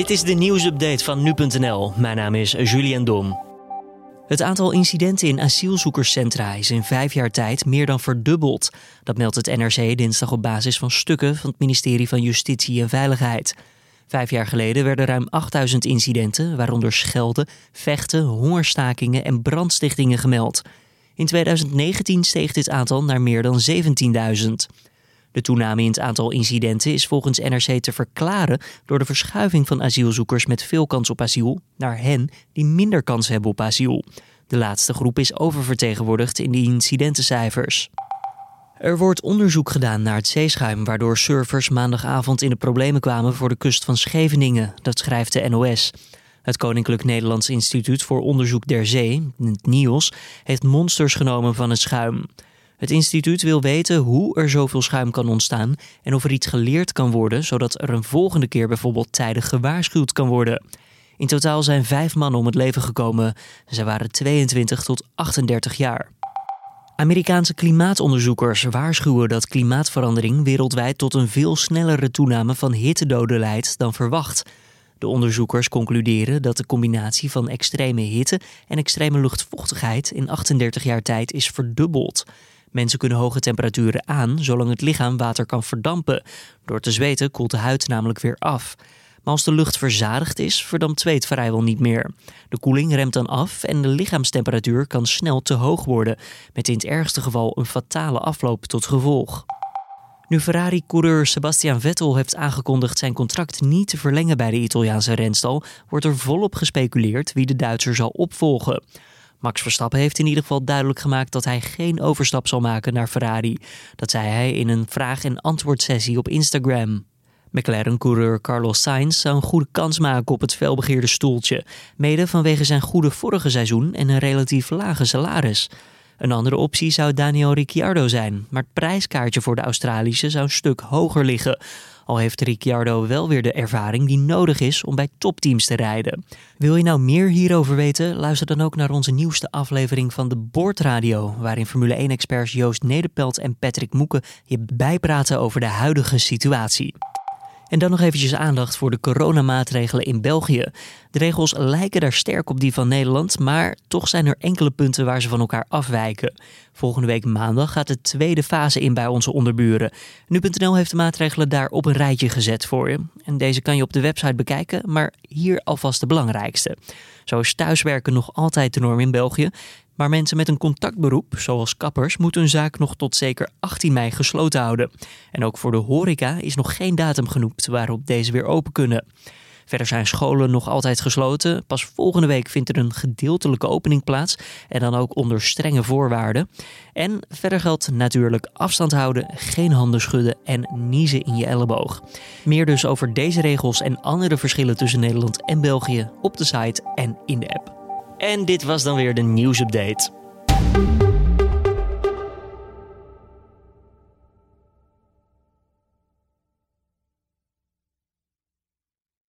Dit is de nieuwsupdate van nu.nl. Mijn naam is Julian Dom. Het aantal incidenten in asielzoekerscentra is in vijf jaar tijd meer dan verdubbeld. Dat meldt het NRC dinsdag op basis van stukken van het ministerie van Justitie en Veiligheid. Vijf jaar geleden werden ruim 8000 incidenten, waaronder schelden, vechten, hongerstakingen en brandstichtingen gemeld. In 2019 steeg dit aantal naar meer dan 17.000. De toename in het aantal incidenten is volgens NRC te verklaren door de verschuiving van asielzoekers met veel kans op asiel naar hen die minder kans hebben op asiel. De laatste groep is oververtegenwoordigd in de incidentencijfers. Er wordt onderzoek gedaan naar het zeeschuim, waardoor surfers maandagavond in de problemen kwamen voor de kust van Scheveningen. Dat schrijft de NOS. Het Koninklijk Nederlands Instituut voor Onderzoek der Zee, het NIOS, heeft monsters genomen van het schuim. Het instituut wil weten hoe er zoveel schuim kan ontstaan en of er iets geleerd kan worden, zodat er een volgende keer bijvoorbeeld tijdig gewaarschuwd kan worden. In totaal zijn vijf mannen om het leven gekomen. Ze waren 22 tot 38 jaar. Amerikaanse klimaatonderzoekers waarschuwen dat klimaatverandering wereldwijd tot een veel snellere toename van hittedoden leidt dan verwacht. De onderzoekers concluderen dat de combinatie van extreme hitte en extreme luchtvochtigheid in 38 jaar tijd is verdubbeld. Mensen kunnen hoge temperaturen aan zolang het lichaam water kan verdampen. Door te zweten koelt de huid namelijk weer af. Maar als de lucht verzadigd is, verdampt zweet vrijwel niet meer. De koeling remt dan af en de lichaamstemperatuur kan snel te hoog worden, met in het ergste geval een fatale afloop tot gevolg. Nu Ferrari-coureur Sebastian Vettel heeft aangekondigd zijn contract niet te verlengen bij de Italiaanse renstal, wordt er volop gespeculeerd wie de Duitser zal opvolgen. Max Verstappen heeft in ieder geval duidelijk gemaakt dat hij geen overstap zal maken naar Ferrari. Dat zei hij in een vraag- en antwoordsessie op Instagram. McLaren-coureur Carlos Sainz zou een goede kans maken op het felbegeerde stoeltje, mede vanwege zijn goede vorige seizoen en een relatief lage salaris. Een andere optie zou Daniel Ricciardo zijn, maar het prijskaartje voor de Australische zou een stuk hoger liggen. Al heeft Ricciardo wel weer de ervaring die nodig is om bij topteams te rijden. Wil je nou meer hierover weten? Luister dan ook naar onze nieuwste aflevering van de Boordradio, waarin Formule 1-experts Joost Nederpelt en Patrick Moeken je bijpraten over de huidige situatie. En dan nog eventjes aandacht voor de coronamaatregelen in België. De regels lijken daar sterk op die van Nederland, maar toch zijn er enkele punten waar ze van elkaar afwijken. Volgende week maandag gaat de tweede fase in bij onze onderburen. Nu.nl heeft de maatregelen daar op een rijtje gezet voor je. En deze kan je op de website bekijken, maar hier alvast de belangrijkste. Zo is thuiswerken nog altijd de norm in België. Maar mensen met een contactberoep, zoals kappers, moeten hun zaak nog tot zeker 18 mei gesloten houden. En ook voor de horeca is nog geen datum genoemd waarop deze weer open kunnen. Verder zijn scholen nog altijd gesloten. Pas volgende week vindt er een gedeeltelijke opening plaats en dan ook onder strenge voorwaarden. En verder geldt natuurlijk afstand houden, geen handen schudden en niezen in je elleboog. Meer dus over deze regels en andere verschillen tussen Nederland en België op de site en in de app. En dit was dan weer de nieuwsupdate.